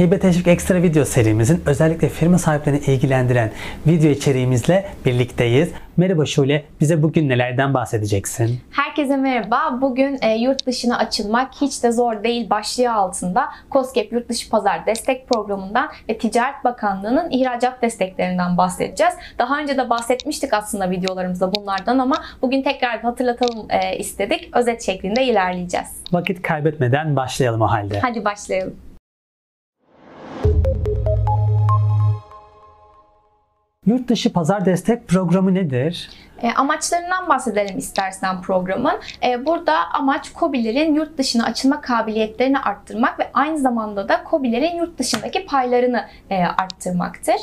Hibe Teşvik Ekstra video serimizin özellikle firma sahiplerini ilgilendiren video içeriğimizle birlikteyiz. Merhaba Şule, bize bugün nelerden bahsedeceksin? Herkese merhaba. Bugün e, yurt dışına açılmak hiç de zor değil başlığı altında COSGAP Yurt Dışı Pazar Destek Programı'ndan ve Ticaret Bakanlığı'nın ihracat desteklerinden bahsedeceğiz. Daha önce de bahsetmiştik aslında videolarımızda bunlardan ama bugün tekrar hatırlatalım e, istedik. Özet şeklinde ilerleyeceğiz. Vakit kaybetmeden başlayalım o halde. Hadi başlayalım. Yurt dışı pazar destek programı nedir? E, amaçlarından bahsedelim istersen programın. E, burada amaç COBİ'lerin yurt dışına açılma kabiliyetlerini arttırmak ve aynı zamanda da COBİ'lerin yurt dışındaki paylarını e, arttırmaktır.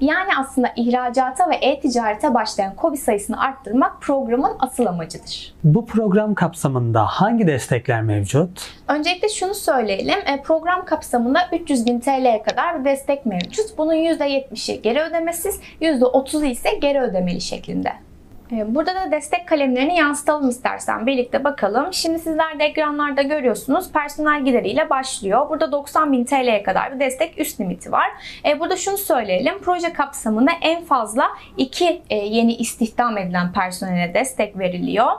Yani aslında ihracata ve e-ticarete başlayan COBİ sayısını arttırmak programın asıl amacıdır. Bu program kapsamında hangi destekler mevcut? Öncelikle şunu söyleyelim. E, program kapsamında 300 bin TL'ye kadar bir destek mevcut. Bunun %70'i geri ödemesiz, %30'u ise geri ödemeli şeklinde. E, burada da destek kalemlerini yansıtalım istersen birlikte bakalım. Şimdi sizler de ekranlarda görüyorsunuz personel gideriyle başlıyor. Burada 90 bin TL'ye kadar bir destek üst limiti var. E, burada şunu söyleyelim. Proje kapsamında en fazla iki yeni istihdam edilen personele destek veriliyor.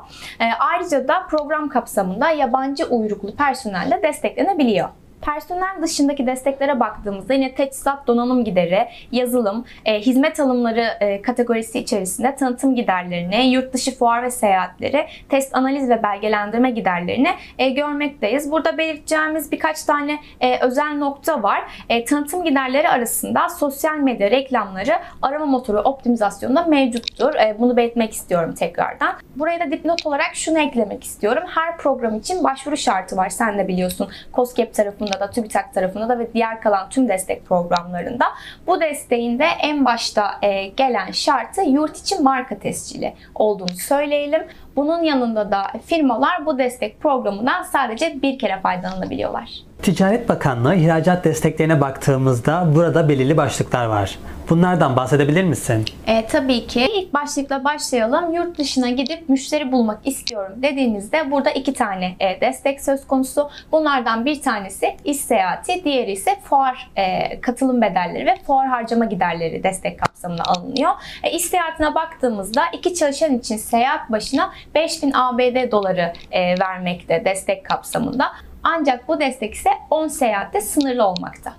Ayrıca da program kapsamında yabancı uyruklu personel de desteklenebiliyor. Personel dışındaki desteklere baktığımızda yine teçhizat donanım gideri, yazılım, e, hizmet alımları e, kategorisi içerisinde tanıtım giderlerini, yurt dışı fuar ve seyahatleri, test analiz ve belgelendirme giderlerini e, görmekteyiz. Burada belirteceğimiz birkaç tane e, özel nokta var. E, tanıtım giderleri arasında sosyal medya reklamları arama motoru optimizasyonunda mevcuttur. E, bunu belirtmek istiyorum tekrardan. Buraya da dipnot olarak şunu eklemek istiyorum. Her program için başvuru şartı var. Sen de biliyorsun. COSGAP tarafında tarafında da TÜBİTAK tarafında da ve diğer kalan tüm destek programlarında bu desteğin de en başta e, gelen şartı yurt içi marka tescili olduğunu söyleyelim. Bunun yanında da firmalar bu destek programından sadece bir kere faydalanabiliyorlar. Ticaret Bakanlığı ihracat desteklerine baktığımızda burada belirli başlıklar var. Bunlardan bahsedebilir misin? E, tabii ki. İlk başlıkla başlayalım. Yurt dışına gidip müşteri bulmak istiyorum dediğinizde burada iki tane e, destek söz konusu. Bunlardan bir tanesi iş seyahati, diğeri ise fuar e, katılım bedelleri ve fuar harcama giderleri destek kapsamına alınıyor. E, iş seyahatine baktığımızda iki çalışan için seyahat başına 5000 ABD doları e, vermekte destek kapsamında. Ancak bu destek ise 10 seyahatte sınırlı olmakta.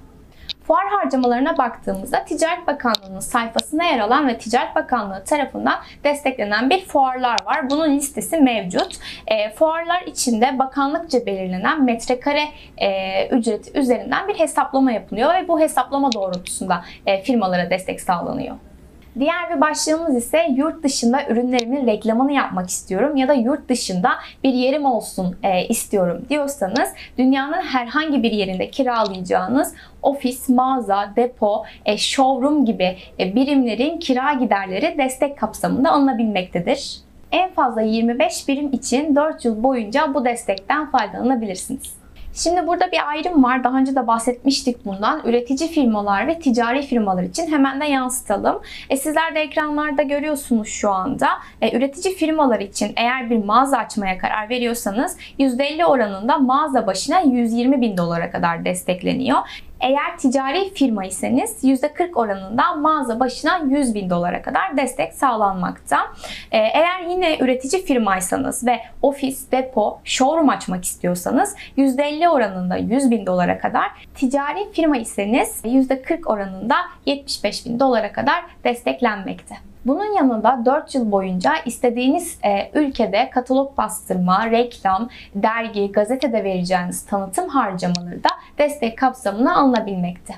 Fuar harcamalarına baktığımızda Ticaret Bakanlığı'nın sayfasına yer alan ve Ticaret Bakanlığı tarafından desteklenen bir fuarlar var. Bunun listesi mevcut. E, fuarlar içinde bakanlıkça belirlenen metrekare e, ücreti üzerinden bir hesaplama yapılıyor ve bu hesaplama doğrultusunda e, firmalara destek sağlanıyor. Diğer bir başlığımız ise yurt dışında ürünlerimin reklamını yapmak istiyorum ya da yurt dışında bir yerim olsun e, istiyorum diyorsanız dünyanın herhangi bir yerinde kiralayacağınız ofis, mağaza, depo, e, showroom gibi e, birimlerin kira giderleri destek kapsamında alınabilmektedir. En fazla 25 birim için 4 yıl boyunca bu destekten faydalanabilirsiniz. Şimdi burada bir ayrım var. Daha önce de bahsetmiştik bundan. Üretici firmalar ve ticari firmalar için hemen de yansıtalım. E, sizler de ekranlarda görüyorsunuz şu anda. E, üretici firmalar için eğer bir mağaza açmaya karar veriyorsanız %50 oranında mağaza başına 120 bin dolara kadar destekleniyor. Eğer ticari firma iseniz %40 oranında mağaza başına 100 bin dolara kadar destek sağlanmakta. Ee, eğer yine üretici firmaysanız ve ofis, depo, showroom açmak istiyorsanız %50 oranında 100 bin dolara kadar, ticari firma iseniz %40 oranında 75 bin dolara kadar desteklenmekte. Bunun yanında 4 yıl boyunca istediğiniz e, ülkede katalog bastırma, reklam, dergi, gazetede vereceğiniz tanıtım harcamaları da destek kapsamına alınabilmekte.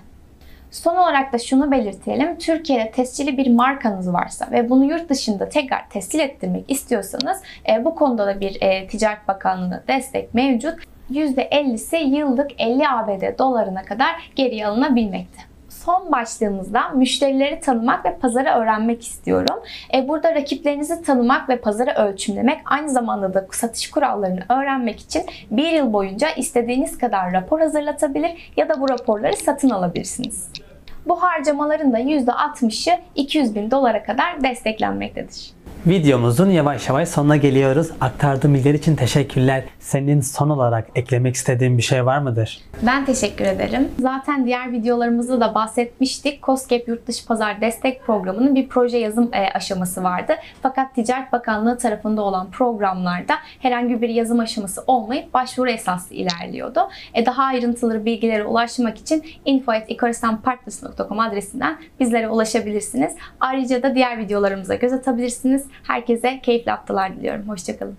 Son olarak da şunu belirtelim. Türkiye'de tescilli bir markanız varsa ve bunu yurt dışında tekrar tescil ettirmek istiyorsanız e, bu konuda da bir e, Ticaret Bakanlığı'na destek mevcut. %50'si yıllık 50 ABD dolarına kadar geri alınabilmekte son başlığımızda müşterileri tanımak ve pazarı öğrenmek istiyorum. E, burada rakiplerinizi tanımak ve pazarı ölçümlemek aynı zamanda da satış kurallarını öğrenmek için bir yıl boyunca istediğiniz kadar rapor hazırlatabilir ya da bu raporları satın alabilirsiniz. Bu harcamaların da %60'ı 200 bin dolara kadar desteklenmektedir. Videomuzun yavaş yavaş sonuna geliyoruz. Aktardığım bilgiler için teşekkürler. Senin son olarak eklemek istediğin bir şey var mıdır? Ben teşekkür ederim. Zaten diğer videolarımızda da bahsetmiştik. COSGAP Yurtdışı Pazar Destek Programı'nın bir proje yazım e, aşaması vardı. Fakat Ticaret Bakanlığı tarafında olan programlarda herhangi bir yazım aşaması olmayıp başvuru esaslı ilerliyordu. E, daha ayrıntılı bilgilere ulaşmak için info.ikaristanpartners.com adresinden bizlere ulaşabilirsiniz. Ayrıca da diğer videolarımıza göz atabilirsiniz. Herkese keyifli haftalar diliyorum. Hoşçakalın.